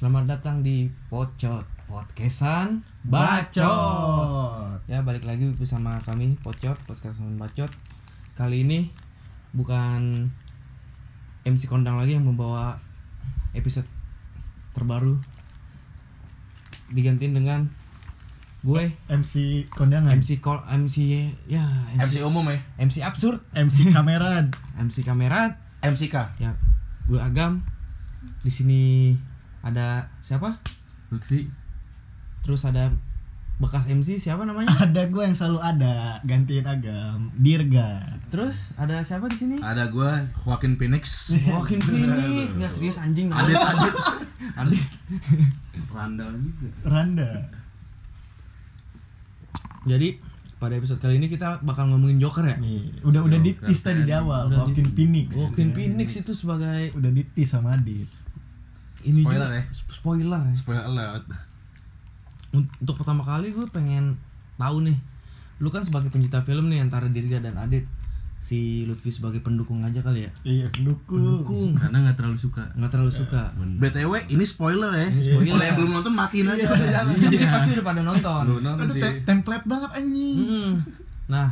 Selamat datang di Pocot Podcastan Bacot. Ya balik lagi bersama kami Pocot Podcastan Bacot. Kali ini bukan MC Kondang lagi yang membawa episode terbaru. Digantiin dengan gue MC kondangan. MC Kol MC ya MC MC umum ya MC absurd. MC kameran. MC kamerat. MCK ya gue Agam. Di sini ada siapa? Lutfi. Terus ada bekas MC siapa namanya? Ada gue yang selalu ada. Gantiin agam. Dirga. Terus ada siapa di sini? Ada gue Joaquin Phoenix. Walking Phoenix. Nggak serius anjing. Adit Adit. Adit. Randall juga. Randa jadi pada episode kali ini kita bakal ngomongin Joker ya? Nih, udah udah ditis tadi di awal Udah di- Phoenix. Walking Ya. Phoenix itu sebagai udah ditis sama Adit. Ini Spoiler juga- ya? sp- spoiler ya. Spoiler alert. Un- untuk pertama kali gue pengen tahu nih lu kan sebagai pencinta film nih antara Dirga dan Adit si Lutfi sebagai pendukung aja kali ya? Iya pendukung. Pendukung. Karena nggak terlalu suka. Nggak terlalu suka. BTW ini spoiler ya. Ini spoiler. Kalau yang belum nonton matiin aja. Udah jangan jadi pasti udah pada nonton. Belum nonton Aduh, sih. te- template banget anjing. Mm-mm. Nah,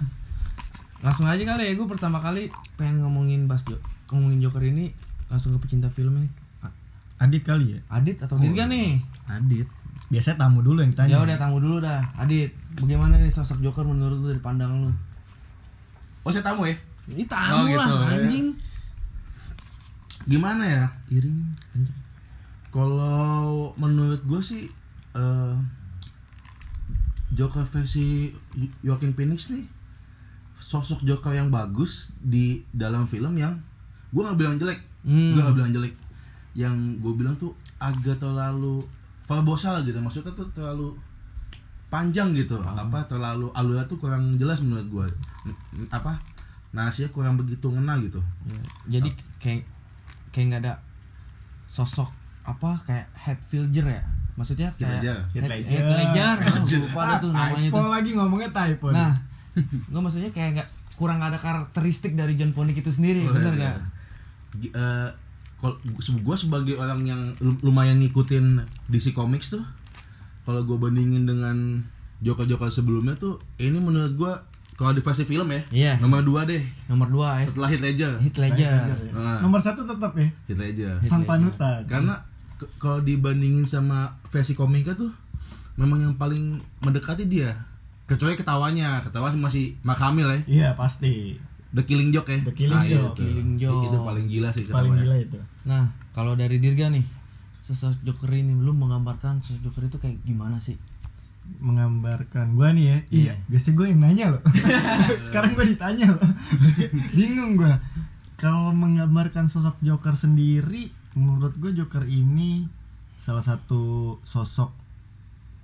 langsung aja kali ya. Gue pertama kali pengen ngomongin Bas Jo, ngomongin Joker ini langsung ke pecinta film ini. Adit kali ya? Adit atau Dirga nih? Adit. Biasanya tamu dulu yang tanya. Ya udah tamu dulu dah. Adit, bagaimana nih sosok Joker menurut lu dari pandangan lu? Oh saya tamu ya? Ini tamu Oh, gitu, lah, ya. anjing. Gimana ya? Iring Kalau menurut gue sih eh, Joker versi Joaquin Phoenix nih Sosok Joker yang bagus di dalam film yang Gue gak bilang jelek. Hmm. Gue gak bilang jelek. Yang gue bilang tuh agak terlalu verbosal gitu. Maksudnya tuh terlalu panjang gitu. Apa terlalu alurnya tuh kurang jelas menurut gue apa nasinya kurang begitu ngena gitu Ya, jadi kayak kayak nggak ada sosok apa kayak head villager ya? Maksudnya kayak head, Ledger. head ledger. Ah, lupa ada tuh namanya typo tuh. lagi ngomongnya typo. Nah, nggak maksudnya kayak nggak kurang ada karakteristik dari John Ponick itu sendiri, Oh, bener iya. nggak? Gi- eh, kalau gue sebagai orang yang lu- lumayan ngikutin DC Comics tuh kalau gue bandingin dengan Joker-Joker sebelumnya tuh ini menurut gue kalau di versi film ya Iya. nomor dua deh. Nomor dua ya, setelah Heath Ledger. Heath Ledger. Nah, nomor satu tetap ya? Heath Ledger. Sang panutan. Karena kalau dibandingin sama versi komika tuh memang yang paling mendekati dia. Kecuali ketawanya. Ketawa masih Mark Hamill ya. Iya pasti. The Killing Joke ya. The Killing Ah, iya, Joke. itu. Killing Joke. itu paling gila sih paling ketawanya. gila itu. Nah, kalau dari Dirga nih, sosok Joker ini lu menggambarkan sosok Joker itu kayak gimana sih? Menggambarkan gua nih ya. Iya. biasanya gue yang nanya loh. Sekarang gue ditanya loh. Bingung gua. Kalau menggambarkan sosok Joker sendiri menurut gue Joker ini salah satu sosok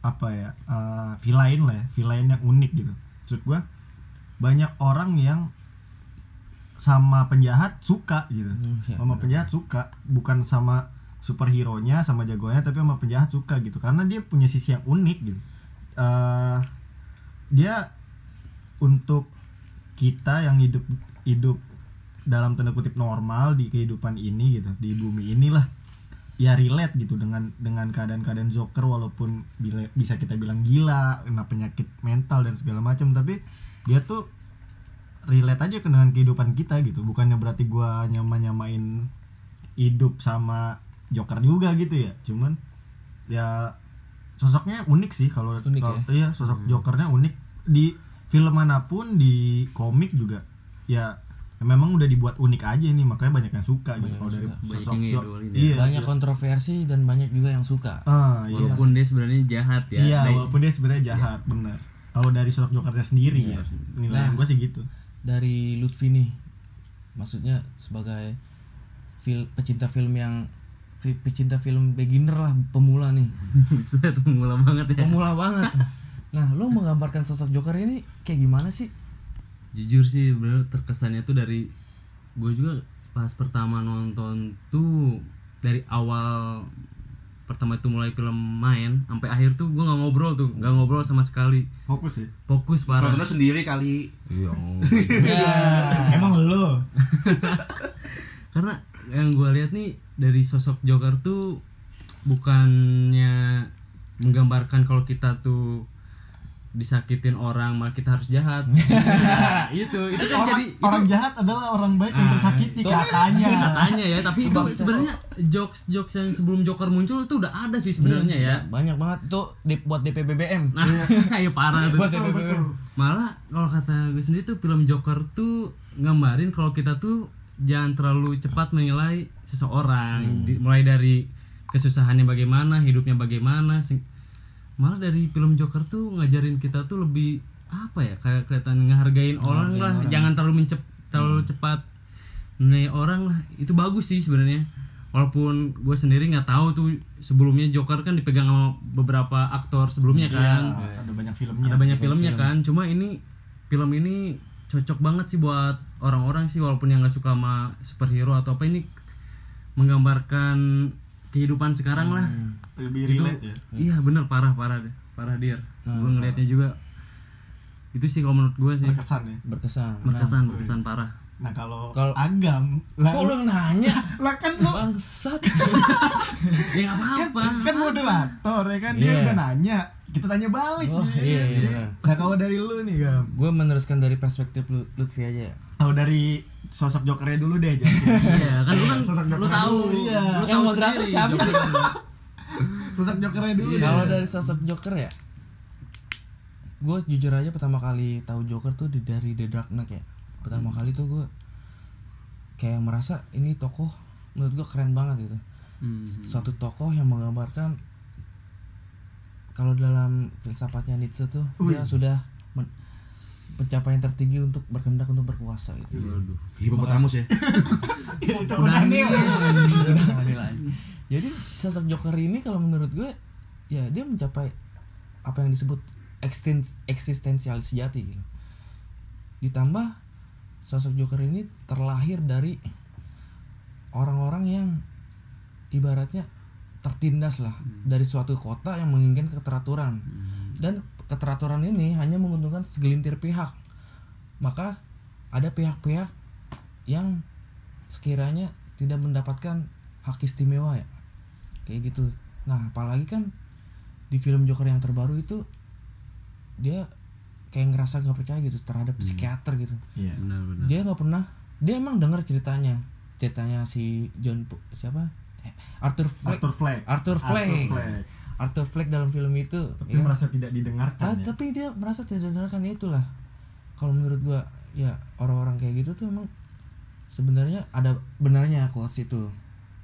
apa ya eh, villain lah ya villain yang unik gitu. Maksud gua banyak orang yang sama penjahat suka gitu. Ya, sama penjahat suka. Bukan sama superhero nya sama jagoannya tapi sama penjahat suka gitu. Karena dia punya sisi yang unik gitu Eh, dia untuk kita yang hidup hidup dalam tanda kutip normal di kehidupan ini gitu di bumi inilah ya relate gitu dengan dengan keadaan-keadaan Joker walaupun bila- bisa kita bilang gila kena penyakit mental dan segala macam tapi dia tuh relate aja dengan kehidupan kita gitu. Bukannya berarti gua nyama nyamain hidup sama Joker juga gitu ya. Cuman ya sosoknya unik sih kalau Unik kalau- ya? iya sosok Jokernya unik di film mana pun di komik juga ya memang udah dibuat unik aja nih makanya banyak yang suka gitu Banyak kalau yang dari. Banyak sosok ngidolin ya. iya banyak iya. kontroversi dan banyak juga yang suka. ah iya walaupun dia sebenarnya jahat ya iya Dari- walaupun dia sebenarnya jahat bener kalau dari sosok Jokernya sendiri Iya. ya nilai Nah. gue sih gitu Dari Lutfi nih, maksudnya sebagai fil pecinta film yang pecinta film beginner lah, pemula nih, Buset, mula banget ya. Pemula banget. Nah, lu menggambarkan sosok Joker ini kayak gimana sih? jujur sih bener terkesannya tuh dari gue juga pas pertama nonton tuh dari awal pertama itu mulai film main sampai akhir tuh gue nggak ngobrol tuh nggak ngobrol sama sekali. Fokus ya fokus parah. Nontonnya sendiri kali. Iya, emang lo karena yang gue lihat nih dari sosok Joker tuh bukannya menggambarkan kalau kita tuh disakitin orang malah kita harus jahat. Itu itu kan orang, jadi itu orang jahat adalah orang baik yang Ah, tersakiti itu- katanya. katanya ya tapi itu sebenarnya jokes jokes yang sebelum Joker muncul itu udah ada sih sebenarnya ya. banyak banget tuh di, buat DP BBM nah ya parah tuh. Buat DP BBM malah kalau kata gue sendiri tuh film Joker tuh gambarin kalau kita tuh jangan terlalu cepat menilai seseorang. Di- mulai dari kesusahannya bagaimana hidupnya bagaimana sing- malah dari film Joker tuh ngajarin kita tuh lebih apa ya kayak kelihatan ngehargain orang lah. jangan terlalu mencep terlalu cepat menilai orang lah. Itu bagus sih sebenarnya. Walaupun gue sendiri nggak tahu tuh sebelumnya Joker kan dipegang sama beberapa aktor sebelumnya kan. Iya, ada banyak filmnya ada banyak filmnya kan. Cuma ini film ini cocok banget sih buat orang-orang sih walaupun yang nggak suka sama superhero atau apa ini menggambarkan kehidupan sekarang lah. Lebih itu relate ya? Iya bener. Parah parah deh. Parah dir gue ngeliatnya juga. Itu sih kalau menurut gue sih. Berkesan ya? Berkesan. Berkesan berkesan parah. Nah kalau Kalau- agam lah kok lu nanya? Lah kan lu bangsat. Ya nggak apa-apa. kan moderator ya kan? Dia Iya. udah nanya kita tanya balik Oh, nih. iya, iya, Jadi, nah kalau dari lu nih gam. Gue meneruskan dari perspektif Lu- Lutfi aja ya. Tahu dari sosok jokernya dulu deh iya kan lu kan Sosok lu Joker tahu dulu, iya. lu Yang tahu moderator siapa sosok jokernya dulu Iya. deh. Kalau dari sosok Joker ya, gue jujur aja pertama kali tahu Joker tuh di dari The Dark Knight ya. Pertama kali tuh gue kayak merasa ini tokoh menurut gue keren banget gitu. Hmm. Suatu tokoh yang menggambarkan kalau dalam filsafatnya Nietzsche tuh dia sudah men- pencapaian tertinggi untuk berkendak untuk berkuasa gitu. Waduh. Hipopotamus ya. Udah nih Jadi sosok Joker ini kalau menurut gue ya dia mencapai apa yang disebut ekstens eksistensial sejati gitu. Ditambah sosok Joker ini terlahir dari orang-orang yang ibaratnya tertindas lah dari suatu kota yang menginginkan keteraturan. Dan keteraturan ini hanya menguntungkan segelintir pihak. Maka ada pihak-pihak yang sekiranya tidak mendapatkan hak istimewa ya. Kayak gitu. Nah apalagi kan di film Joker yang terbaru itu dia kayak ngerasa nggak percaya gitu terhadap psikiater gitu. Iya benar benar. Dia nggak pernah dia emang dengar ceritanya. Ceritanya si John siapa? Eh, Arthur Fleck. Arthur Fleck. Arthur Fleck. Arthur Fleck. Arthur Fleck dalam film itu tapi ya. merasa tidak didengarkan ya. tapi dia merasa tidak dengarkan itulah kalau menurut gua ya orang-orang kayak gitu tuh emang sebenarnya ada benarnya quotes itu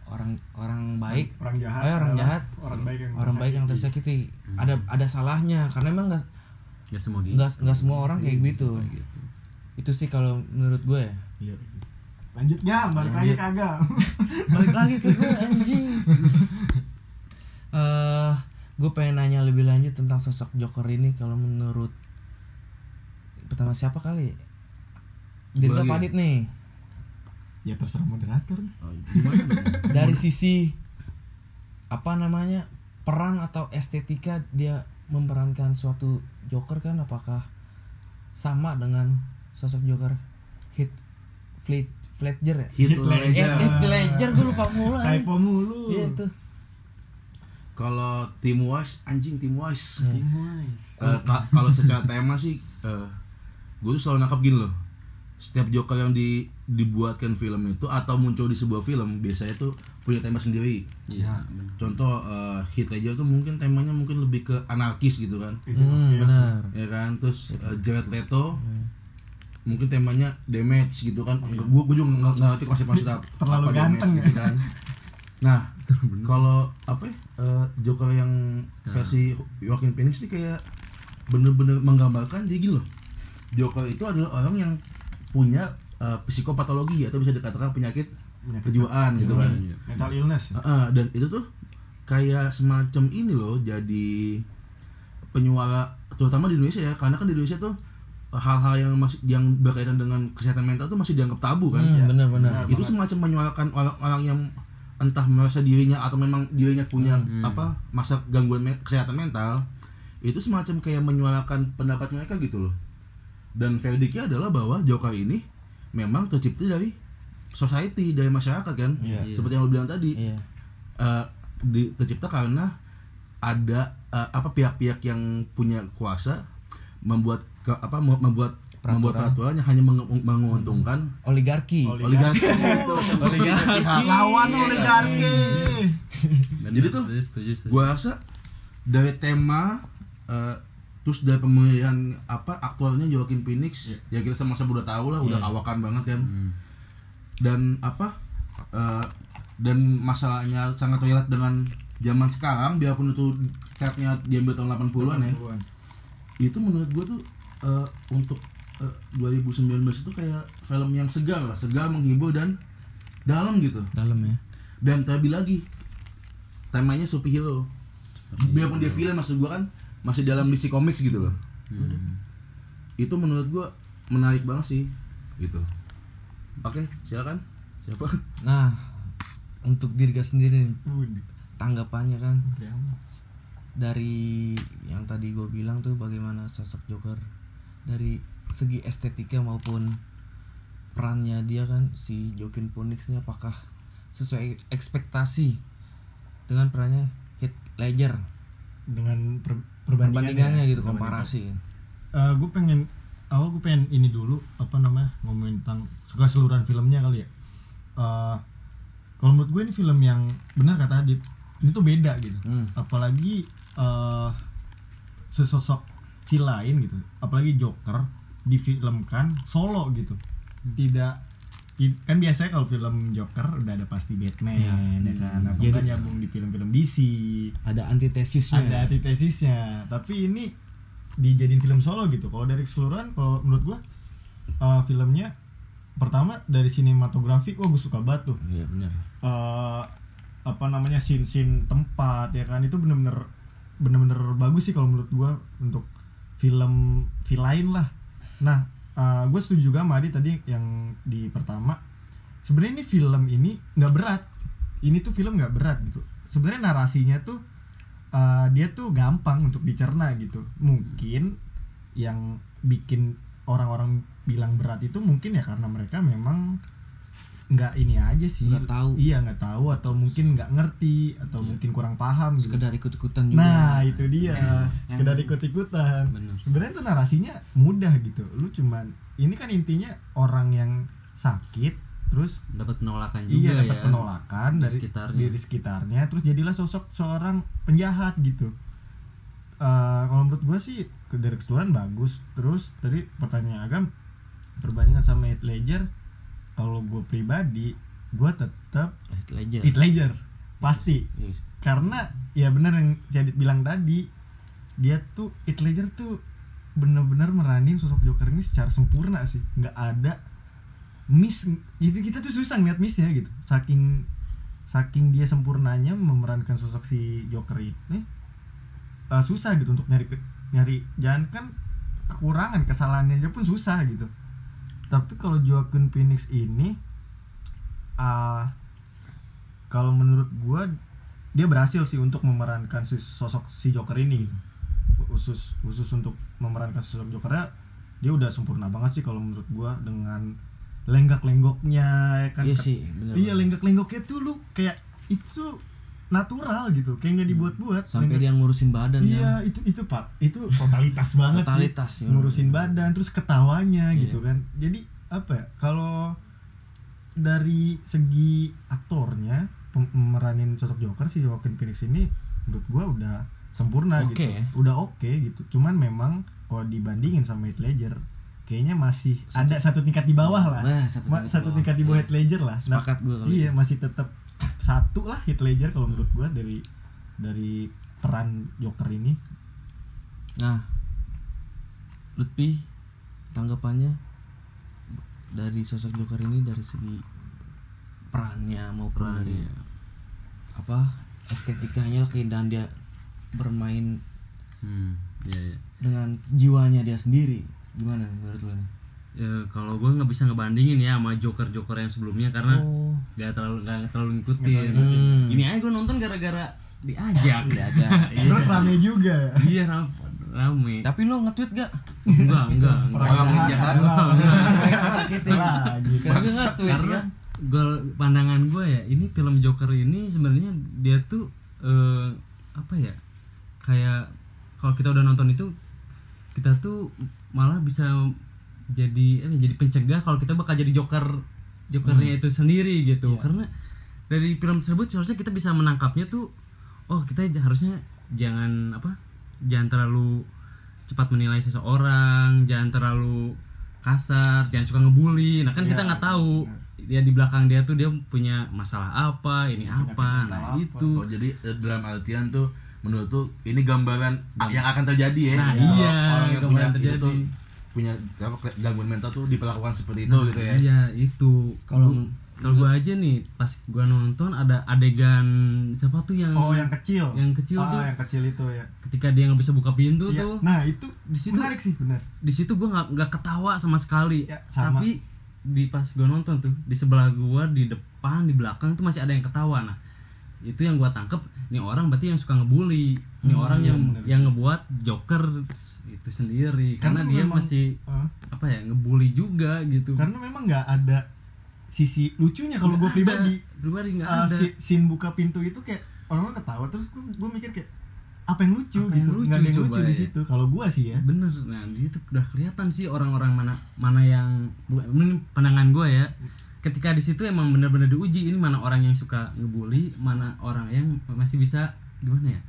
orang orang baik orang jahat Eh, orang jahat. orang baik yang orang baik yang tersakiti. tersakiti ada ada salahnya karena emang nggak Gak semua gitu nggak nggak semua orang kayak gitu itu sih kalau menurut gue ya Iya. lanjut gam balik lagi Lanjut. kagak balik lagi ke gue anjing eh gue pengen nanya lebih lanjut tentang sosok Joker ini kalau menurut pertama siapa kali? Dirga. Padit nih. Ya terserah moderator. Oh, gimana? dari sisi apa namanya peran atau estetika dia memerankan suatu Joker kan? Apakah sama dengan sosok Joker hit Fleet Fledger ya? Heath Heath eh, Ledger. Heath Ledger gue lupa mulu typo mulu. Iya itu Kalau tim wise anjing tim wise. Tim Wise. Ka- kalau secara tema sih eh gue tuh selalu nangkap gini loh. Setiap Joker yang di, dibuatkan film itu atau muncul di sebuah film biasanya tuh punya tema sendiri. Iya benar. contoh eh, Heath Ledger tuh mungkin temanya mungkin lebih ke anarkis gitu kan. Hmm, chaos. benar. Ya kan? Terus eh, Jared Leto mungkin temanya damage gitu kan. Gue gue juga nggak ngerti konsep maksud apa Terlalu apa ganteng damage ya. gitu kan nah kalau apa ya, eh, Joker yang versi Joaquin Phoenix ini kayak bener-bener menggambarkan jadi gini loh Joker itu adalah orang yang punya eh, psikopatologi atau bisa dikatakan penyakit Penyakit kejiwaan gitu kan Iya. mental illness ya? Heeh, dan itu tuh kayak semacam ini loh jadi penyuara terutama di Indonesia ya karena kan di Indonesia tuh hal-hal yang masih yang berkaitan dengan kesehatan mental tuh masih dianggap tabu kan Hmm, Iya. benar benar Benar. itu semacam menyuarakan orang-orang yang entah merasa dirinya atau memang dirinya punya apa masa gangguan me- kesehatan mental itu semacam kayak menyuarakan pendapat mereka gitu loh dan verdictnya adalah bahwa Joker ini memang tercipta dari society dari masyarakat kan Iya. seperti yang lo bilang tadi Iya. eh, di, tercipta karena ada eh, apa pihak-pihak yang punya kuasa membuat ke, apa mem- membuat membuat peraturan yang hanya meng- menguntungkan Oligarki. oligarki. Itu Oligarki. pihak lawan Iya, oligarki. Jadi tuh, Setuju, setuju, setuju. gua rasa dari tema eh, terus dari pemilihan apa aktornya Joaquin Phoenix ya kita sama-sama udah tahu lah udah kawakan banget kan. Dan apa eh, dan masalahnya sangat relate dengan zaman sekarang biarpun itu catnya diambil tahun 80-an ya. Itu menurut gua tuh eh, untuk eh, 2019 itu kayak film yang segar lah segar menghibur dan dalam gitu. Dalam ya. dan terlebih lagi temanya superhero biarpun dia villain maksud gua kan masih dalam DC Comics gitu loh. Itu menurut gua menarik banget sih gitu. Oke silakan. Siapa? Nah, untuk diri Gas sendiri tanggapannya kan dari yang tadi gue bilang tuh bagaimana sosok Joker dari segi estetika maupun perannya dia kan si Joaquin Phoenix ini apakah sesuai ekspektasi dengan perannya Heath Ledger? Dengan per, perbandingannya, perbandingannya gitu komparasi. Gue pengen awal gue pengen ini dulu apa namanya ngomongin tentang keseluruhan filmnya kali ya. Eh, kalau menurut gue ini film yang benar kata Adit ini tuh beda gitu. Hmm. apalagi eh sesosok villain gitu apalagi Joker difilmkan solo gitu. Tidak i- kan biasanya kalau film Joker udah ada pasti Batman Iya. ya kan? Apa Jadi- enggak nyambung di film-film DC ada antitesisnya. Ada antitesisnya. Tapi ini dijadiin film solo gitu. Kalau dari keseluruhan kalau menurut gua uh, filmnya pertama dari sinematografi gua gue suka banget tuh. Iya benar uh, apa namanya scene-scene tempat ya kan? Itu bener-bener bener-bener bagus sih kalau menurut gua untuk film villain lah nah gue setuju juga Adi tadi yang di pertama. Sebenarnya ini film ini nggak berat. Ini tuh film nggak berat gitu. Sebenarnya narasinya tuh uh, dia tuh gampang untuk dicerna gitu. Mungkin yang bikin orang-orang bilang berat itu mungkin ya karena mereka memang nggak ini aja sih Nggak tahu. iya nggak tahu atau mungkin nggak ngerti atau mungkin kurang paham gitu sekedar ikut-ikutan juga Nah itu dia sekedar ikut-ikutan. Bener. Sebenarnya tuh narasinya mudah gitu. Lu cuman ini kan intinya orang yang sakit terus dapat penolakan juga iya ya dapat penolakan di dari sekitarnya. dari sekitarnya terus jadilah sosok seorang penjahat gitu. Eh, kalau menurut gua sih ke- dari keseluruhan bagus. Terus tadi pertanyaan agam perbandingan sama Heath Ledger kalau gue pribadi gue tetap Heath Ledger Heath Ledger pasti. Yes. karena ya benar yang Jadit bilang tadi dia tuh Heath Ledger tuh bener-bener meranin sosok Joker ini secara sempurna sih. Nggak ada miss itu kita tuh susah ngeliat missnya gitu. Saking saking dia sempurnanya memerankan sosok si Joker ini eh, susah gitu untuk nyari nyari jangan kan kekurangan kesalahannya aja pun susah gitu tapi kalau Joaquin Phoenix ini ah kalau menurut gua dia berhasil sih untuk memerankan si sosok si Joker ini. Khusus khusus untuk memerankan sosok Jokernya dia udah sempurna banget sih kalau menurut gua dengan lenggak-lenggoknya ya kan? Iya sih benar iya lenggak-lenggoknya tuh lu kayak itu natural gitu kayak nggak dibuat-buat sampai Lenggak- dia ngurusin badan iya itu itu pak itu totalitas banget Totalitas, sih ya. ngurusin badan terus ketawanya Iya. gitu kan jadi apa ya kalau dari segi aktornya pem- meranin sosok Joker si Joaquin Phoenix ini menurut gua udah sempurna Oke gitu ya. udah oke gitu cuman memang kalau dibandingin sama Heath Ledger kayaknya masih ada satu tingkat di bawah lah Nah, satu Ma- tingkat di satu bawah. tingkat di bawah. Heath Ledger lah Nah, Sepakat gua kalau iya itu. masih tetap satu lah Heath Ledger kalau menurut gua dari dari peran Joker ini Nah, Lutfi tanggapannya dari sosok Joker ini dari segi perannya maupun dari Perannya. apa estetikanya keindahan dia bermain hmm iya iya dengan jiwanya dia sendiri gimana menurut lo nih? Ya, kalau gue nggak bisa ngebandingin ya sama Joker Joker yang sebelumnya karena Oh. nggak terlalu nggak terlalu ngikutin. Hmm. Ini aja gue nonton gara-gara diajak. Diajak. Iya. terus rame juga Iya ram- rame. Tapi lo nge-tweet gak? Enggak, enggak, enggak. Orang yang jahat Sakitin. lagi Karena nge-tweet Karena kan. gue pandangan gue ya, ini film Joker ini sebenarnya dia tuh eh, apa ya? Kayak kalau kita udah nonton itu kita tuh malah bisa jadi apa ya, jadi pencegah kalau kita bakal jadi Joker Jokernya itu sendiri gitu. Karena dari film tersebut seharusnya kita bisa menangkapnya tuh oh kita harusnya jangan apa jangan terlalu cepat menilai seseorang jangan terlalu kasar jangan suka ngebully. Nah kan kita nggak tahu dia di belakang dia tuh dia punya masalah apa ini apa. Nah itu. Oh jadi eh, dalam artian tuh menurut tuh ini gambaran yang akan terjadi ya. Nah, iya, orang yang punya itu terjadi. tuh punya apa gangguan mental tuh diperlakukan seperti itu gitu ya. iya itu. Kalau kalau gua aja nih pas gua nonton ada adegan siapa tuh yang oh yang kecil. Yang kecil ah, tuh. yang kecil itu ya. Ketika dia nggak bisa buka pintu Iya. tuh. Nah itu Di situ- menarik sih benar di situ gue nggak nggak ketawa sama sekali. Ya, sama. tapi di pas gue nonton tuh di sebelah gue di depan di belakang tuh masih ada yang ketawa. Nah itu yang gue tangkep nih orang berarti yang suka ngebully nih Hmm, orang iya, yang yang ngebuat joker itu sendiri. Karena, Karena dia memang- masih Ah. apa ya ngebully juga gitu. Karena memang nggak ada sisi lucunya kalau gue pribadi. pribadi nggak uh, ada. si- scene buka pintu itu kayak orang ketawa terus gue mikir kayak apa yang lucu Apa yang gitu? lucu nggak ada yang lucu di ya? situ. Kalau gue sih ya. Bener. Nah itu udah kelihatan sih orang-orang mana mana yang bu- ini pandangan gue ya. Ketika di situ emang bener-bener diuji ini mana orang yang suka ngebully mana orang yang masih bisa gimana ya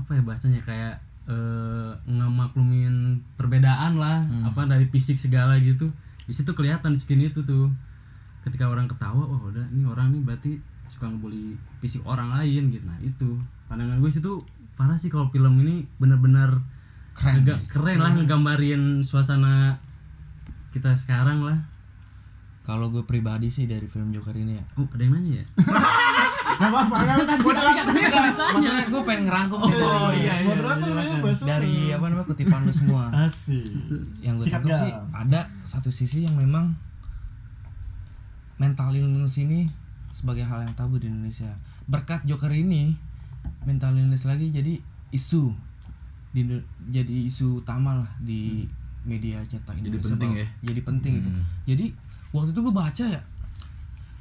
apa ya bahasanya kayak eh, ngemaklumin perbedaan lah apa dari fisik segala gitu. Di situ kelihatan skin itu tuh. Ketika orang ketawa oh udah ini orang nih berarti suka ngebully fisik orang lain gitu. Nah itu. Pandangan gue situ parah sih kalau film ini bener-bener Keren. Ngega- keren lah ngegambarin suasana kita sekarang lah. Kalau gue pribadi sih dari film Joker ini ya. oh ada yang nanya ya nggak apa-apa Maksudnya gue pengen ngerangkum gitu Oh, dari, iya, iya, lu bahas dari apa namanya kutipan lu semua. asik yang gue tangkap sih ada satu sisi yang memang mental illness ini sebagai hal yang tabu di Indonesia. Berkat Joker ini mental illness lagi jadi isu di jadi isu utama lah di media cetak Jadi Indonesia penting bahwa- ya? Jadi penting itu. Hmm. Jadi waktu itu gue baca ya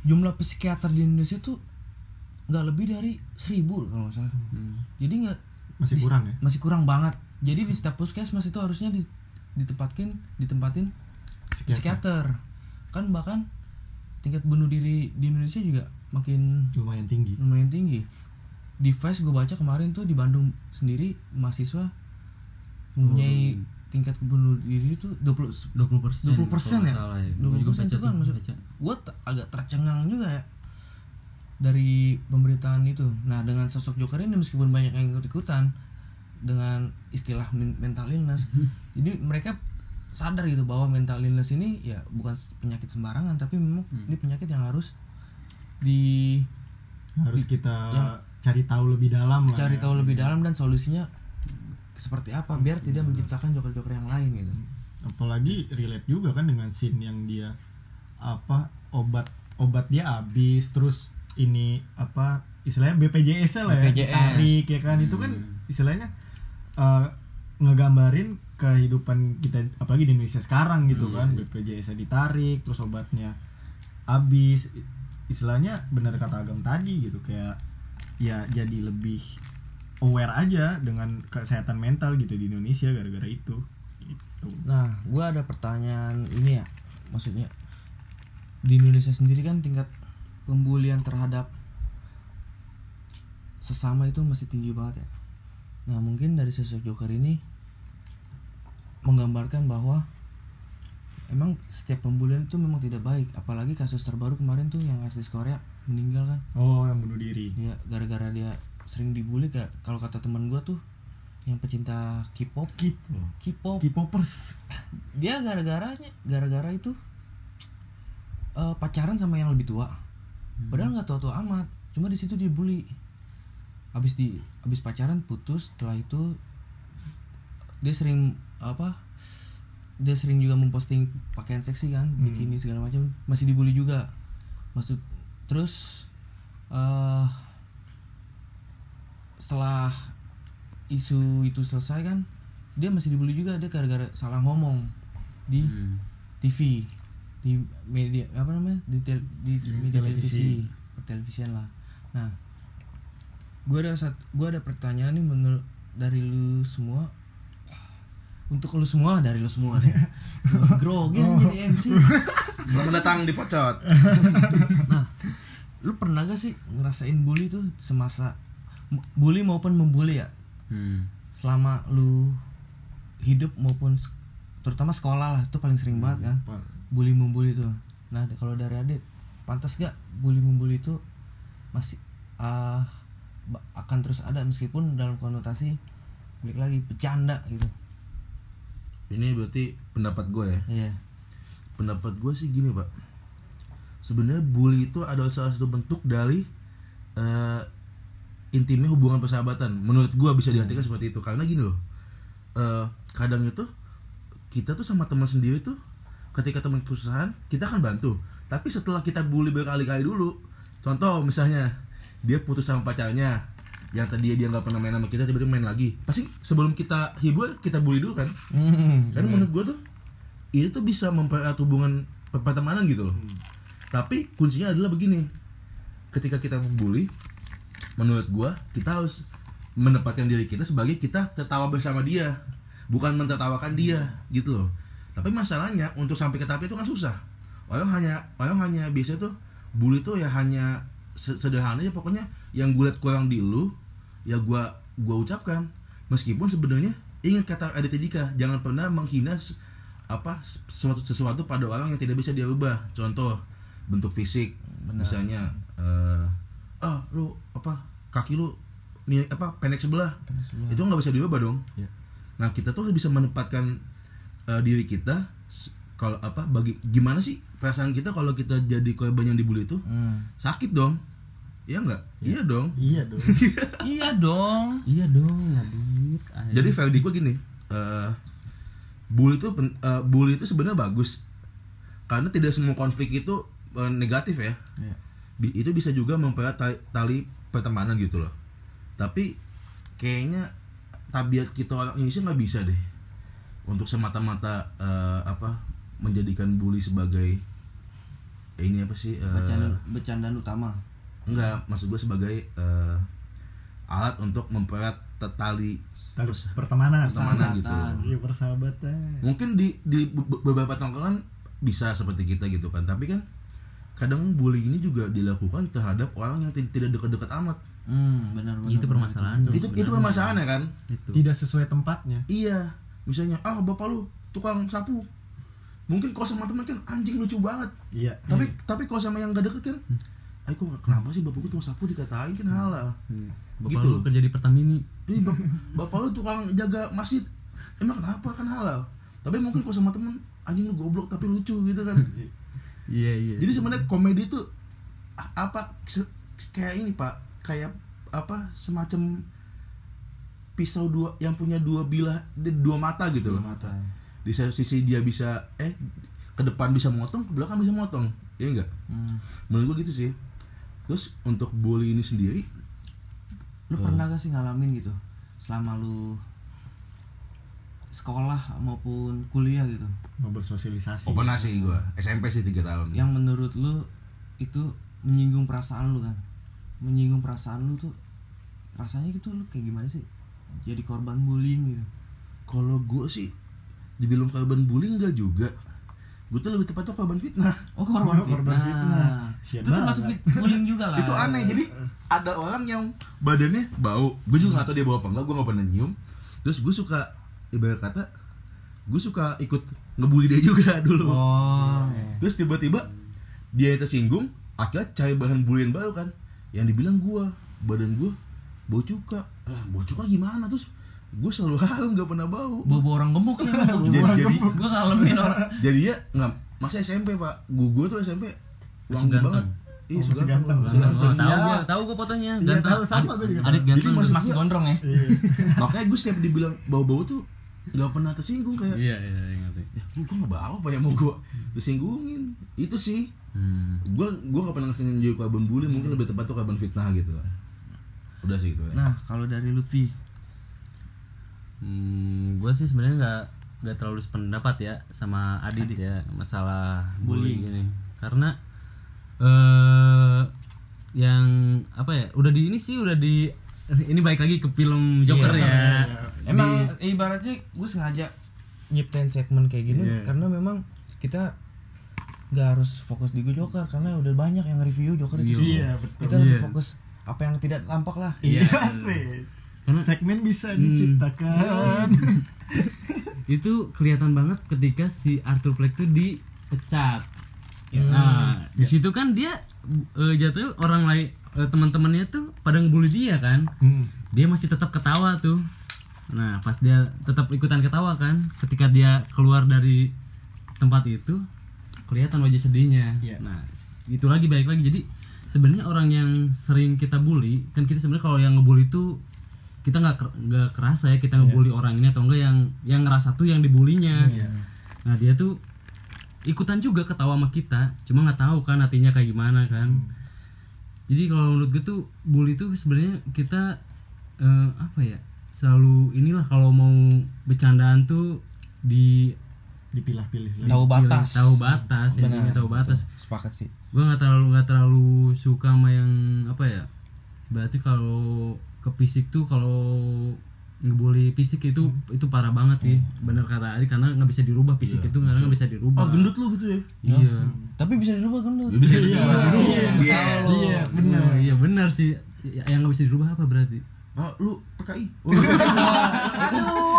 jumlah psikiater di Indonesia tuh nggak lebih dari seribu kalau nggak salah. Jadi nggak masih di- kurang ya? masih kurang banget. Jadi di setiap puskesmas itu harusnya di, ditempatin ditempatin psikiater. kan bahkan tingkat bunuh diri di Indonesia juga makin lumayan tinggi. lumayan tinggi. Di Vice gue baca kemarin tuh di Bandung sendiri mahasiswa mempunyai tingkat bunuh diri itu 20 20 persen 20% ya? salah ya. 20% Gua juga baca itu kan maksud- baca. gue agak tercengang juga ya dari pemberitaan itu. Nah dengan sosok Joker ini meskipun banyak yang ikut ikutan dengan istilah men- mental illness, jadi mereka sadar gitu bahwa mental illness ini ya bukan penyakit sembarangan tapi memang ini penyakit yang harus di harus kita yang- cari tahu lebih dalam lah cari ya. tahu lebih dalam dan solusinya seperti apa biar tidak menciptakan joker-joker yang lain gitu. apalagi relate juga kan dengan scene yang dia apa obat obat dia habis terus ini apa istilahnya BPJS lah ya BPJS. ditarik ya kan itu kan istilahnya eh, ngegambarin kehidupan kita apalagi di Indonesia sekarang gitu kan BPJS ditarik terus obatnya habis istilahnya benar kata Agam tadi gitu kayak ya jadi lebih aware aja dengan kesehatan mental gitu di Indonesia gara-gara itu gitu. Nah, gue ada pertanyaan ini ya, maksudnya di Indonesia sendiri kan tingkat pembulian terhadap sesama itu masih tinggi banget ya. Nah, mungkin dari sosok Joker ini menggambarkan bahwa emang setiap pembulian itu memang tidak baik, apalagi kasus terbaru kemarin tuh yang artis Korea meninggal kan, Oh, yang bunuh diri. ya gara-gara dia sering dibully kayak kalau kata teman gue tuh yang pecinta K-pop, Gitu. K-pop K-popers. dia gara-garanya gara-gara itu eh, pacaran sama yang lebih tua padahal nggak tua-tua amat cuma di situ dibully. Habis di habis pacaran putus setelah itu dia sering apa dia sering juga memposting pakaian seksi kan bikini segala macam masih dibully juga. Maksud terus eh setelah isu itu selesai kan dia masih dibully juga dia gara-gara salah ngomong di Hmm. TV di media apa namanya di, tel- di media televisi televisi. televisian lah nah gue ada sat gua ada pertanyaan nih menurut dari lu semua untuk lu semua dari lu semua nih grogi Oh. jadi MC Selamat datang di Pocot. nah lu pernah gak sih ngerasain bully tuh semasa bully maupun membully ya Hmm. selama lu hidup maupun terutama sekolah lah itu paling sering banget kan bully membully tuh nah kalau dari adit pantas gak bully membully itu masih ba- akan terus ada meskipun dalam konotasi balik lagi bercanda gitu Ini berarti pendapat gue ya. iya Pendapat gue sih gini pak. Sebenarnya bully itu adalah salah satu bentuk dari eh, intimnya hubungan persahabatan. Menurut gue bisa diartikan seperti itu. Karena gini loh. eh, kadang itu kita tuh sama teman sendiri tuh ketika teman kesusahan kita akan bantu. Tapi setelah kita bully berkali-kali dulu, contoh misalnya dia putus sama pacarnya, yang tadi dia nggak pernah main sama kita tiba-tiba main lagi, pasti sebelum kita hibur kita bully dulu kan? Hmm, kan menurut gue tuh itu tuh bisa mempererat hubungan per- pertemanan gitu loh. Tapi kuncinya adalah begini ketika kita membuli menurut gue kita harus menempatkan diri kita sebagai kita tertawa bersama dia bukan mentertawakan dia gitu loh tapi masalahnya untuk sampai ke tahap itu kan susah. Orang hanya orang hanya biasa tuh bully tuh ya hanya se- sederhana aja. Pokoknya yang gue liat kurang di lu ya gua gua ucapkan. Meskipun sebenarnya ingat kata Aditya Dika jangan pernah menghina apa sesuatu sesuatu pada orang yang tidak bisa dia ubah. Contoh bentuk fisik misalnya eh ah lu apa kaki lu nih apa pendek sebelah, itu nggak bisa diubah dong. Iya. nah kita tuh bisa menempatkan eh, diri kita kalau apa bagi gimana sih perasaan kita kalau kita jadi korban yang dibully itu? Hmm. sakit dong. Iya nggak? Iya. Dong. Iya dong. Iya dong. Iya dong, Adit. Ayo. jadi verdi gue gini eh bully itu eh, bully itu sebenarnya bagus. Karena tidak semua konflik itu eh, negatif ya. Iya. Bi- itu bisa juga mempererat tali, tali pertemanan gitu loh. Tapi kayaknya tabiat kita orang Indonesia nggak bisa deh untuk semata-mata eh, apa menjadikan bully sebagai eh, ini apa sih eh, bercanda bercandaan utama. Enggak maksud gue sebagai eh, alat untuk mempererat t- tali pertemanan. pertemanan gitu. Persahabatan. iya persahabatan. Mungkin di di be- beberapa tongkrongan bisa seperti kita gitu kan. Tapi kan kadang bully ini juga dilakukan terhadap orang yang ti- tidak dekat-dekat amat. Hmm benar benar itu permasalahan itu itu permasalahannya kan? Itu. tidak sesuai tempatnya. Iya misalnya ah bapak lu tukang sapu. Mungkin kalau sama teman kan anjing lucu banget. Iya. Tapi tapi kalau sama yang gak deket kan Ayo kok kenapa sih bapakku tukang sapu dikatain kan halal Hmm. Bapak Gitu lu loh. kerja di Pertamini. Ih, bap- bapak lu tukang jaga masjid. Emang kenapa? Kan halal tapi mungkin kalau sama temen anjing lu goblok tapi lucu gitu kan. Iya, iya. jadi sebenarnya komedi itu apa se- kayak ini pak. Kayak apa semacam pisau dua yang punya dua bilah dua mata gitu loh. mata. Di satu sisi dia bisa eh ke depan bisa motong ke belakang bisa motong. Iya enggak hmm. menurut gua gitu sih. Terus untuk bully ini sendiri lu pernah gak sih ngalamin gitu? Selama lu sekolah maupun kuliah gitu? Mau bersosialisasi. Oh pernah sih gua. SMP sih tiga tahun. Yang menurut lu itu menyinggung perasaan lu kan? Menyinggung perasaan lu tuh rasanya gitu lu kayak gimana sih jadi korban bullying gitu. Kalau gua sih dibilang korban bullying enggak juga. Gue tuh lebih tepatnya korban fitnah. Oh korban Oh, korban fitnah, fitnah. Itu termasuk fit bullying juga lah. Itu aneh jadi ada orang yang badannya bau. Gue juga nggak tahu dia bau apa enggak gue nggak pernah nyium. Terus gue suka ibarat kata gue suka ikut ngebully dia juga dulu. Oh. Terus tiba-tiba dia tersinggung akhirnya cari bahan bulian baru kan. Yang dibilang gue badan gue bau cuka. Eh, bau cuka gimana? Terus gue selalu harum gak pernah bau. Bobo orang gemuk sih emang jadi jadi gue ngalamin orang. jadi ya nggak masa SMP pak? Gue gue tuh SMP wangi banget. iya Oh, masih suka ganteng. masih Oh, ganteng. Tahu Iya. gua, tahu gua fotonya. Iya, Ganteng. tahu, sama gua. juga Adit ganteng. Jadi maksud masih gondrong ya? Iya. makanya gue setiap dibilang bau-bau tuh nggak pernah tersinggung kayak iya iya iya, ngerti. Ya lu gua nggak bawa apa ya mau gua tersinggungin? Itu sih. Hmm. gua gua gak pernah ngasih jadi korban bully mungkin lebih tepat tuh korban fitnah gitu udah sih itu ya. Nah, kalau dari Lutfi, Hmm, gue sih sebenarnya nggak nggak terlalu sependapat ya sama Adit ya masalah bullying. ini. Karena eh yang apa ya udah di ini sih udah di ini balik lagi ke film Joker ya. Emang ibaratnya gue sengaja nyiptain segmen kayak gini Iya. karena memang kita nggak harus fokus di Joker karena udah banyak yang review Joker itu. Iya, betul. Kita lebih Iya. fokus apa yang tidak tampak lah. Iya Iya. sih. Karena- Segmen bisa Hmm. diciptakan. itu kelihatan banget ketika si Arthur Fleck tuh dipecat nah di situ kan dia eh, jatuhnya orang lain eh, teman-temannya tuh pada ngebully dia kan Hmm. dia masih tetap ketawa tuh nah pas dia tetap ikutan ketawa kan ketika dia keluar dari tempat itu kelihatan wajah sedihnya Iya. nah itu lagi baik lagi jadi sebenarnya orang yang sering kita bully kan kita sebenarnya kalau yang ngebully itu kita nggak ker- nggak kerasa ya kita ngebully orang ini atau enggak yang yang ngerasa tuh yang dibulinya nah dia tuh ikutan juga ketawa sama kita cuma nggak tahu kan hatinya kayak gimana kan. Jadi kalau menurut gue tuh bully tuh sebenarnya kita eh, apa ya selalu inilah kalau mau bercandaan tuh di Dipilah-pilih lagi. Tahu batas. tahu batas ya tahu batas. Sepakat sih. Gue nggak terlalu nggak terlalu suka sama yang apa ya? Berarti kalau ke fisik tuh kalau ngebully fisik itu itu parah banget sih. Bener kata Ari karena nggak bisa dirubah fisik itu karena nggak bisa dirubah. Oh gendut lu gitu ya? Iya. Tapi bisa dirubah kan lu. bisa Iya, bisa iya, Iya. Iya, benar. Oh, iya benar sih. Ya- yang nggak bisa dirubah apa berarti oh lu PKI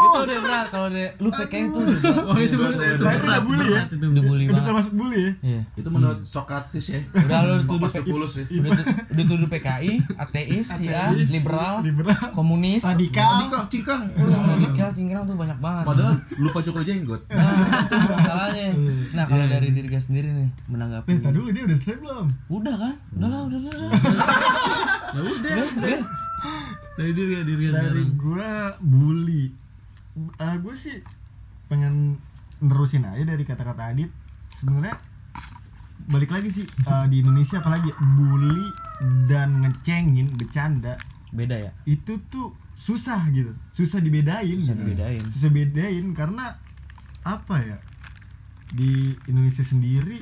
itu udah berat kalau dia lu PKI itu udah berat. oh itu berat, itu itu udah bully ya? itu Udah bully Udah banget. termasuk bully ya? Iya. itu menurut Sokrates ya Udah lu tuduh Kompas PKI. Populus ya Udah, tu- udah tuduh PKI, ateis, ya, liberal, komunis, radikal. Radikal cingkang radikal, cingkrang tuh banyak banget. padahal lupa cukur jenggot Nah, itu masalahnya. Nah, kalau dari diri gue sendiri nih menanggapi. Eh, tadi dulu dia udah selesai belum? Udah kan? Udah lah, udah, udah. udah. ya udah Udah. Dari diri diri Dari gua bully. Ah, gue sih pengen nerusin aja dari kata-kata Adit. Sebenarnya balik lagi sih ah, di Indonesia apalagi bully dan ngecengin bercanda Beda ya? itu tuh susah gitu susah dibedain Susah gitu. dibedain. susah bedain karena apa ya di Indonesia sendiri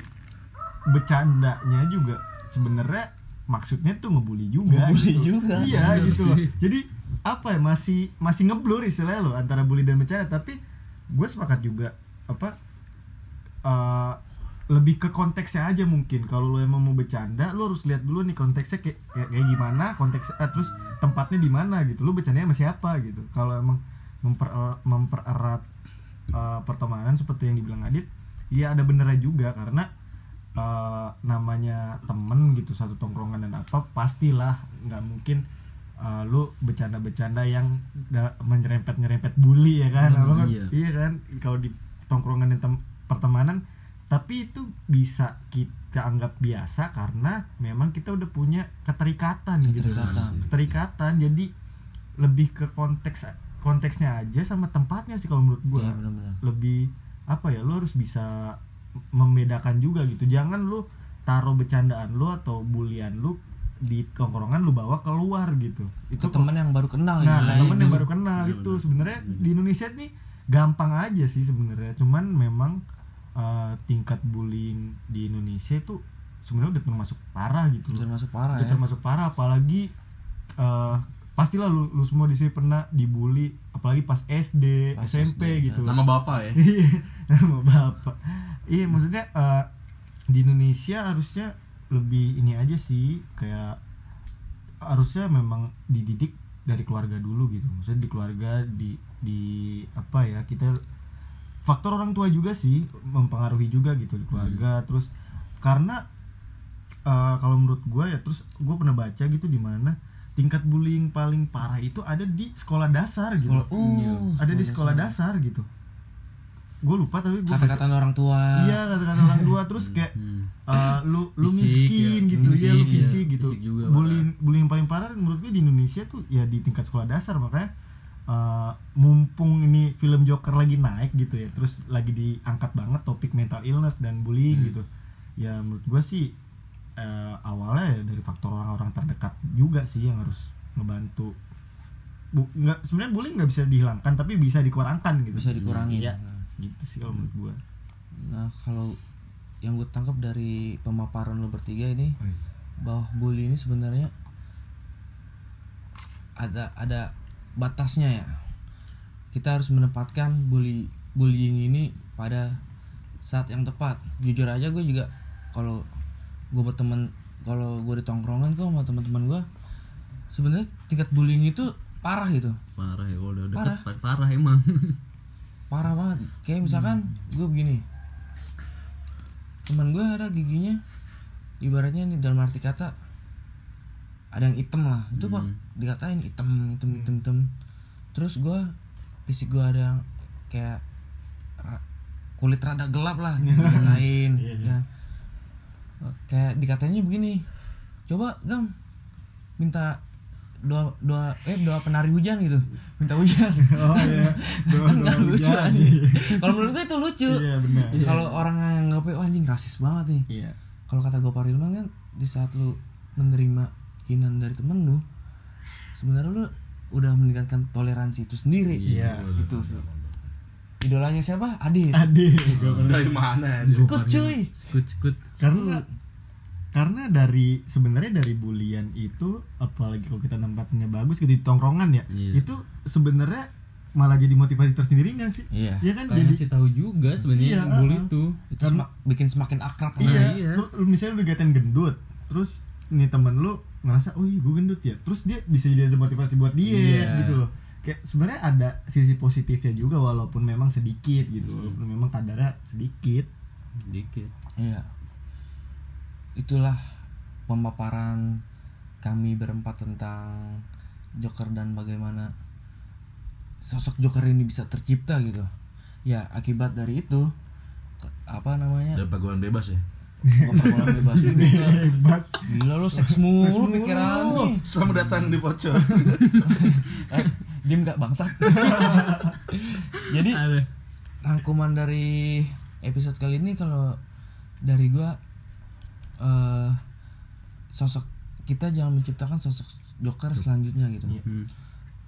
bercandanya juga sebenarnya maksudnya tuh ngebully juga Ngebully gitu. juga. iya Bener gitu sih. jadi apa ya masih masih ngeblur istilahnya loh antara bully dan bercanda tapi gue sepakat juga apa eh, lebih ke konteksnya aja mungkin kalau lo emang mau bercanda lo harus lihat dulu nih konteksnya kayak kayak, kayak gimana konteks eh, terus tempatnya di mana gitu lo bercandanya sama siapa gitu kalau emang memper mempererat eh, pertemanan seperti yang dibilang Adit ya ada benernya juga karena eh, namanya temen gitu satu tongkrongan dan apa pastilah nggak mungkin eh, lu bercanda-bercanda yang menyerempet-nyerempet bully ya kan Hmm, kan? iya. iya kan kalau di tongkrongan dan tem- pertemanan tapi itu bisa kita anggap biasa karena memang kita udah punya keterikatan, gitu Keterikatan. keterikatan jadi lebih ke konteks konteksnya aja sama tempatnya sih kalau menurut gua benar-benar. lebih apa ya lu harus bisa membedakan juga gitu. Jangan lu taruh bercandaan lu atau bulian lu di tongkrongan lu bawa keluar gitu. Itu temen yang baru kenal nah temen yang baru kenal itu sebenarnya di Indonesia nih gampang aja sih sebenarnya. Cuman memang eh, tingkat bullying di Indonesia itu sebenarnya udah termasuk parah gitu. Udah masuk parah udah ya. termasuk parah apalagi eh, pastilah lu, lu semua di sini pernah dibully apalagi pas SD Pas SMP SD, gitu. Nama bapak ya. Iya, nama bapak. Iya, maksudnya eh, di Indonesia harusnya lebih ini aja sih, kayak harusnya memang dididik dari keluarga dulu gitu. Maksudnya di keluarga di di apa ya kita faktor orang tua juga sih mempengaruhi juga gitu di keluarga. Terus karena eh, kalau menurut gue ya terus gue pernah baca gitu di mana tingkat bullying paling parah itu ada di sekolah dasar gitu. Oh, ada di sekolah dasar gitu. Gue lupa tapi gue Kata-kata orang tua. Iya kata-kata orang tua terus kayak uh, lu lu Hmm. Fisik, miskin ya. gitu ya lu Fisik, fisik ya. gitu. Fisik juga, bullying bullying paling parah menurut gue di Indonesia tuh ya di tingkat sekolah dasar makanya eh, mumpung ini film Joker lagi naik gitu ya terus lagi diangkat banget topik mental illness dan bullying gitu ya menurut gue sih eh, awalnya ya dari faktor orang-orang terdekat juga sih yang harus ngebantu Bu, nggak sebenarnya bullying nggak bisa dihilangkan tapi bisa dikurangkan gitu bisa dikurangin Iya, gitu sih kalau menurut gue nah kalau yang gue tangkap dari pemaparan lo bertiga ini bahwa bully ini sebenarnya ada ada batasnya ya. Kita harus menempatkan bully bullying ini pada saat yang tepat. Jujur aja gue juga kalau gue berteman kalau gue di tongkrongan kok sama teman-teman gue sebenarnya tingkat bullying itu parah gitu. Parah ya kalau udah deket Parah. parah, parah emang parah banget. Kayak misalkan gue begini. Teman gue ada giginya. Ibaratnya nih dalam arti kata ada yang hitam lah. Itu pak dikatain hitam hitam hitam hitam. Terus gue fisik gue ada yang kayak ra- kulit rada gelap lah dikatain kan kayak dikatanya begini. Coba gam minta doa doa eh doa penari hujan gitu. Minta hujan. Oh iya. Doa doa lucu hujan. anjing. kalau menurut gue itu lucu. Iya benar. Kalau orang yang nggak oh anjing rasis banget nih. Iya. Kalau kata Gopar Hilman kan di saat lu menerima hinaan dari temen lu sebenarnya lu udah meningkatkan toleransi itu sendiri. Iya. itu sih. Idolanya siapa? Adit. Pernah- dari mana? Skut cuy. Skut. Skut. Karena karena dari sebenarnya dari bulian itu apalagi kalau kita nempatinnya bagus gitu di tongkrongan ya Iya. itu sebenarnya malah jadi motivasi tersendiri nggak sih? Iya. Iya kan? Kayak jadi ngasih tahu juga sebenarnya Iya, bully itu itu sema- bikin semakin akrab. Kan? iya, iya. Lu, lu misalnya lu dikatain gendut terus nih temen lu ngerasa oh iya gue gendut ya. Terus dia bisa jadi ada motivasi buat dia Iya. gitu loh. Kayak sebenarnya ada sisi positifnya juga walaupun memang sedikit gitu walaupun memang kadarnya sedikit. Dikit Iya. Itulah pemaparan kami berempat tentang Joker dan bagaimana sosok Joker ini bisa tercipta gitu. Ya, akibat dari itu apa namanya? ada pagawai bebas ya Pergaulan bebas juga. bebas Gila lu seks mulu pikiran nih. selamat datang di pocong Eh, diem gak bangsat. Jadi rangkuman dari episode kali ini kalau dari gua eh sosok kita jangan menciptakan sosok Joker selanjutnya gitu. Iya. Hmm.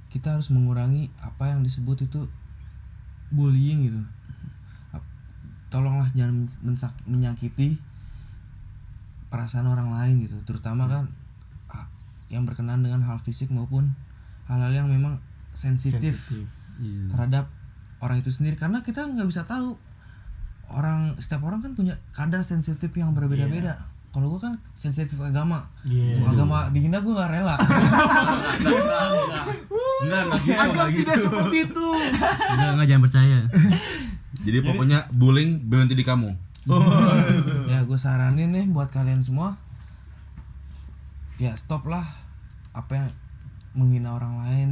Kita harus mengurangi apa yang disebut itu bullying gitu. Tolonglah jangan mensak- menyakiti perasaan orang lain gitu, terutama kan ah, yang berkenaan dengan hal fisik maupun hal-hal yang memang sensitif Iya. terhadap orang itu sendiri karena kita nggak bisa tahu orang setiap orang kan punya kadar sensitif yang berbeda-beda kalau gua kan sensitif agama. Iya. agama dihina gua nggak rela. Enggak enggak gitu gitu. seperti itu. Enggak, enggak jangan percaya. jadi pokoknya bullying berhenti di kamu. Ya gue saranin nih buat kalian semua. Ya stop lah apa yang menghina orang lain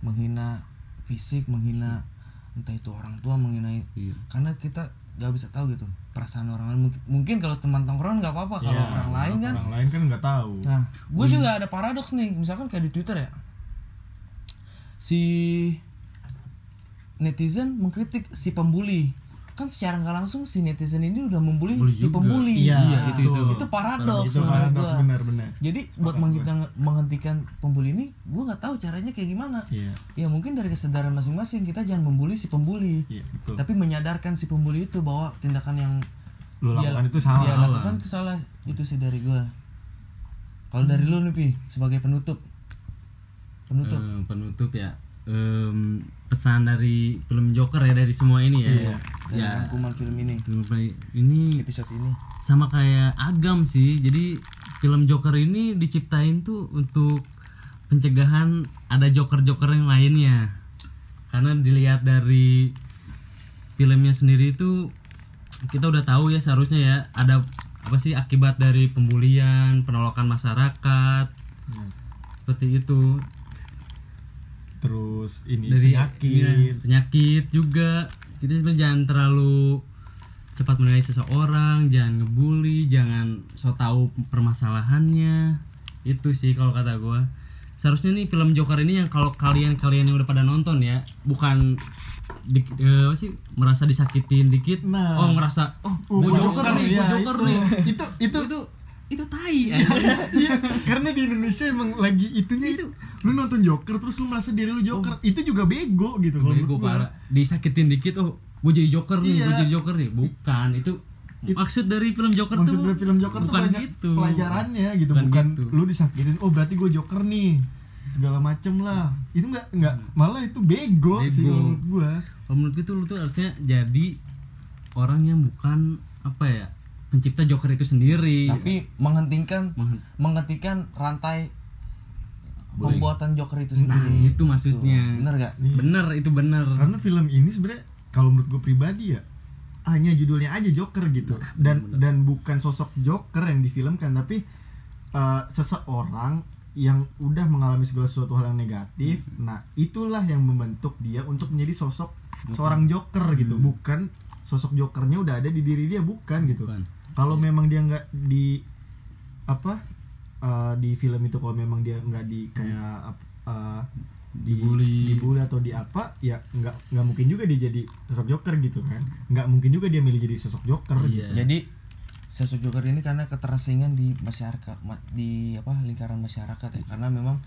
menghina fisik menghina entah itu orang tua menghina Iya. karena kita nggak bisa tahu gitu perasaan orang lain mungkin, mungkin kalau teman tongkrongan nggak apa-apa kalau Iya, orang lain kan orang lain kan nggak tahu Nah, gue juga ada paradoks nih, misalkan kayak di Twitter ya. Si netizen mengkritik si pembuli. Kan secara nggak langsung si netizen ini udah membuli Bully si juga. pembuli. Iya, Iya, itu itu. Itu paradoks itu paradoks gua. benar-benar Jadi buat menghentikan, menghentikan pembuli ini, gue nggak tahu caranya kayak gimana. iya Ya mungkin dari kesadaran masing-masing kita jangan membuli si pembuli, iya betul tapi menyadarkan si pembuli itu bahwa tindakan yang lu dia, lakukan itu salah dia lakukan itu salah. Itu sih dari gue. Kalau dari lu nih Pi, sebagai penutup, penutup. Eh, penutup ya. Em, pesan dari film Joker ya dari semua ini ya. Iya, Ya. rangkuman film ini, Film Ini episode ini. sama kayak Agam sih. Jadi film Joker ini diciptain tuh untuk pencegahan ada Joker-Joker yang lainnya. Karena dilihat dari filmnya sendiri itu kita udah tahu ya seharusnya ya ada apa sih akibat dari pembulian, penolakan masyarakat. Seperti itu. Terus ini Dari penyakit iya, penyakit juga. Jadi sebenarnya jangan terlalu cepat menilai seseorang, jangan ngebully, jangan so tahu permasalahannya. Itu sih kalau kata gua. seharusnya nih film Joker ini yang kalau kalian-kalian yang udah pada nonton ya bukan di, eh, apa sih merasa disakitin dikit Nah. oh ngerasa oh Oh, gue Joker nih gue iya, Joker itu. nih itu itu itu itu tai iya. Karena di Indonesia emang lagi itunya itu lu nonton Joker terus lu merasa diri lu Joker itu juga bego gitu kalau Bego parah. Disakitin dikit oh gue jadi Joker nih gue Iya. jadi Joker nih. Bukan itu maksud dari film Joker maksud tuh dari film Joker tuh bukan banyak gitu. pelajarannya gitu Bukan bukan, gitu. lu disakitin oh berarti gue Joker nih segala macem lah. Itu nggak nggak malah itu bego, sih Bego. kalau menurut kalau menurut gue tuh lu tuh harusnya jadi orang yang bukan apa ya pencipta Joker itu sendiri. Tapi menghentikan Menghen- menghentikan rantai Bullying. pembuatan Joker itu nah sendiri. itu maksudnya. Bener gak bener itu bener. Karena film ini sebenarnya kalau menurut gue pribadi ya hanya judulnya aja Joker gitu. Dan dan bukan sosok Joker yang difilmkan tapi uh, seseorang yang udah mengalami segala sesuatu hal yang negatif. Nah itulah yang membentuk dia untuk menjadi sosok seorang Joker gitu. Bukan sosok Jokernya udah ada di diri dia bukan gitu Kalau memang dia nggak di apa uh, di film itu kalau memang dia nggak di kayak ap- uh, di Dibully. dibully atau di apa ya nggak nggak mungkin juga dia jadi sosok Joker gitu kan nggak mungkin juga dia milih jadi sosok Joker Iya. gitu. jadi sosok Joker ini karena keterasingan di masyarakat ma- di apa lingkaran masyarakat ya karena memang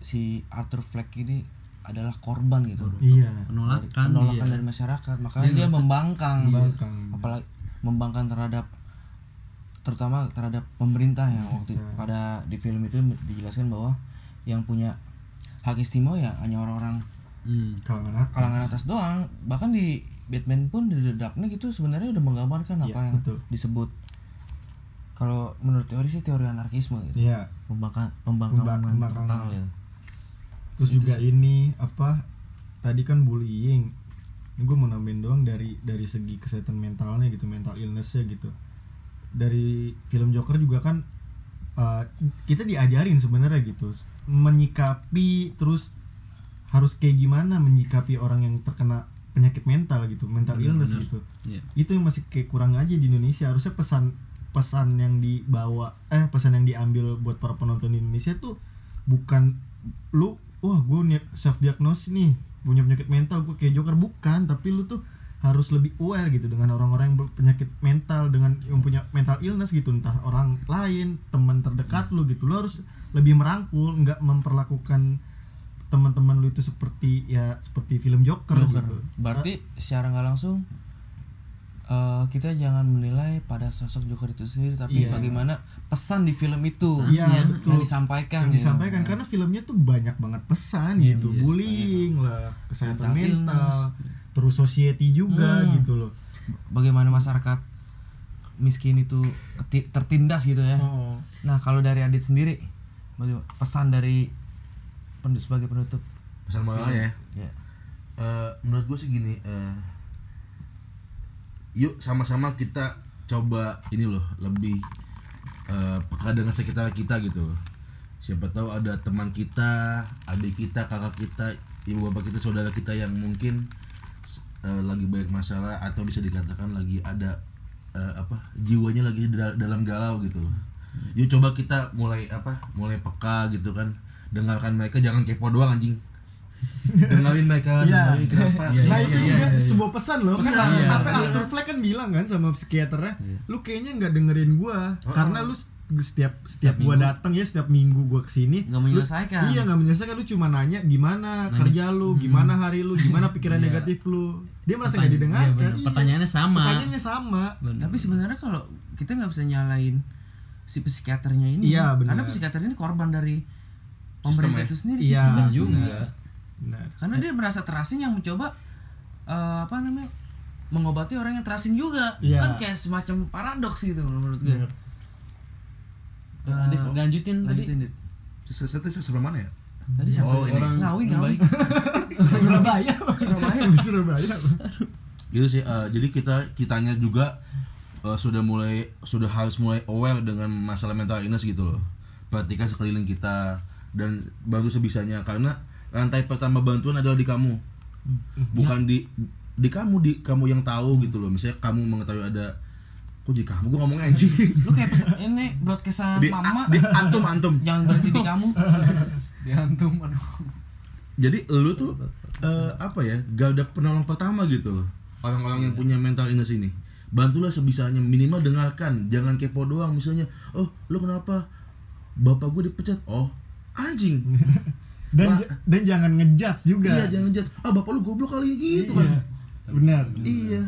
si Arthur Fleck ini adalah korban gitu iya dari penolakan penolakan dia. dari masyarakat makanya Dia dia, membangkang Membangkang. apalagi membangkang terhadap terutama terhadap pemerintah yang waktu pada di film itu dijelaskan bahwa yang punya hak istimewa ya hanya orang-orang Hmm. kalangan atas. kalangan atas doang. Bahkan di Batman pun di The Dark Knight itu sebenarnya udah menggambarkan apa Iya, yang betul. disebut. Kalau menurut teori sih teori anarkisme gitu. Iya. Membangkang pembangkangan Pembang- pembangkangan. total ya. Terus juga ini apa tadi kan bullying ini gue mau nambahin doang dari dari segi kesehatan mentalnya gitu mental illnessnya gitu. Dari film Joker juga kan uh, kita diajarin sebenarnya gitu. Menyikapi terus harus kayak gimana menyikapi orang yang terkena penyakit mental gitu mental illness Bener-bener. gitu. Iya. itu yang masih kayak kurang aja di Indonesia. Harusnya pesan pesan yang dibawa eh pesan yang diambil buat para penonton di Indonesia tuh bukan lu wah gue self diagnosis nih punya penyakit mental gue kayak Joker. Bukan tapi lu tuh harus lebih aware gitu dengan orang-orang yang berpenyakit mental dengan yang punya mental illness gitu. Entah orang lain teman terdekat lu gitu. Lu harus lebih merangkul nggak memperlakukan teman-teman lu itu seperti ya seperti film Joker, Joker. gitu. Berarti secara nggak langsung eh, kita jangan menilai pada sosok Joker itu sendiri tapi Iya. bagaimana pesan di film itu Iya, yang betul. disampaikan yang gitu. disampaikan karena filmnya tuh banyak banget pesan Iya, gitu iya, bullying lah kesehatan Mental mental, illness. terus society juga Hmm. gitu loh bagaimana masyarakat miskin itu tertindas gitu ya oh. nah kalau dari Adit sendiri bagaimana pesan dari sebagai penutup pesan moralnya ya ya Eh, menurut gue sih gini eh, yuk sama-sama kita coba ini loh lebih eh, peka dengan sekitar kita gitu loh. Siapa tahu ada teman kita adik kita kakak kita ibu bapak kita saudara kita yang mungkin eh, lagi banyak masalah atau bisa dikatakan lagi ada eh, apa jiwanya lagi da- dalam galau gitu loh. Yuk coba kita mulai apa mulai peka gitu kan. Dengarkan mereka jangan kepo doang anjing dengerin mereka Iya. dengerin kenapa. Iya, nah iya, itu iya, juga iya, iya. sebuah pesan loh Pesan, kan? Iya. apa Iya. Arthur Fleck kan bilang kan sama psikiaternya lu kayaknya nggak dengerin gua karena lu s- setiap setiap gua datang ya setiap minggu gua ke sini Nggak lu- menyelesaikan. iya nggak menyelesaikan. Lu cuma nanya gimana kerja lu? Gimana hari lu? Gimana pikiran Iya. negatif lu? Dia merasa nggak didengarkan iya, bener. Pertanyaannya sama. pertanyaannya sama. Bener. tapi sebenarnya kalau kita nggak bisa nyalain si psikiaternya ini Iya, karena psikiater ini korban dari pemerintah itu sendiri Iya, sistem juga Benar. karena dia merasa terasing yang mencoba eh, apa namanya mengobati orang yang terasing juga Iya. kan kayak semacam paradoks gitu menurut gue. Eh, Adit, lanjutin tadi lanjutin Dit. Saya saya sebelah mana ya? tadi sampai Oh, ini. orang ngawi ngawi. Surabaya Surabaya Surabaya Gitu sih. eh, jadi kita kitanya juga eh, sudah mulai sudah harus mulai aware dengan masalah mental illness gitu loh. Perhatikan sekeliling kita dan bantu sebisanya karena rantai pertama bantuan adalah di kamu. Bukan di di kamu di kamu yang tahu gitu loh. Misalnya kamu mengetahui ada kok jadi kamu? Gue ngomongnya anjing Lu kayak pesen, ini broadcastan di, mama. di antum antum. Jangan berhenti di kamu. diantum aduh. Jadi lu tuh eh, apa ya gak ada penolong pertama gitu loh. Orang-orang yang punya mental illness ini. Bantulah sebisanya minimal dengarkan. Jangan kepo doang. Misalnya oh lu kenapa? Bapak gue dipecat. Oh anjing dan Wah. dan jangan ngejudge juga iya jangan jat ah bapak lu goblok kali gitu kan Iya. benar iya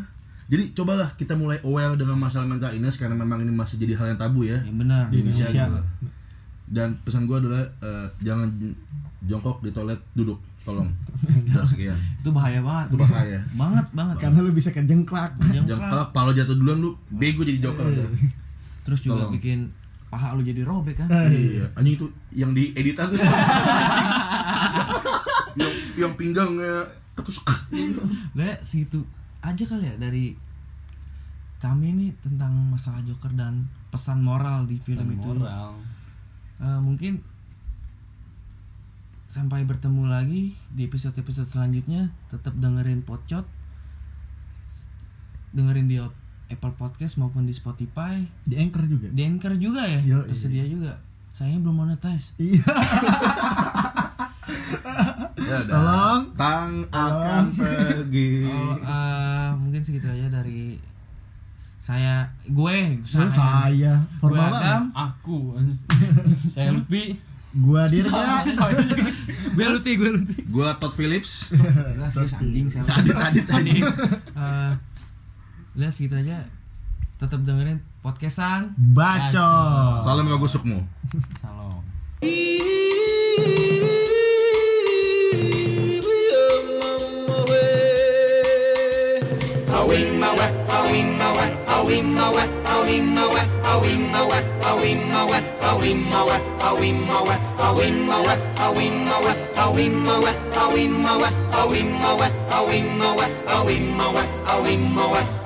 jadi cobalah kita mulai aware dengan masalah mental illness karena memang ini masih jadi hal yang tabu ya Ya benar. di Indonesia Indonesia. gitu. dan pesan gue adalah eh, jangan jongkok di toilet duduk tolong Udah sekian Itu bahaya banget. itu bahaya Banget banget. karena lu bisa kejengklak Jengklak. jangan kalau jatuh duluan lu bego jadi joker aja. Terus juga Tolong. bikin paha lu jadi robek kan. iya anjing itu yang di editan tuh. yang yang pinggangnya terus Lah segitu aja kali ya dari kami ini tentang masalah Joker dan pesan moral di film itu. moral. Eh, mungkin sampai bertemu lagi di episode-episode selanjutnya. Tetap dengerin Pocot dengerin di Apple Podcast maupun di Spotify. Di anchor juga? Di Anchor juga ya Yo, tersedia juga. Sayangnya belum monetize. Iya ya udah. Tolong. tang akan pergi. Oh, eh, mungkin segitu aja dari saya. Gue saya. saya. Gue formal Agam aku. Saya Lutfi. Gua Dirga. Gue Luti gue Luti gua Todd Phillips. Anjing saya tadi tadi tadi. Eh, udah segitu aja. Tetap dengerin podcastan. Bacot. Salam gak gusukmu. Salam a wee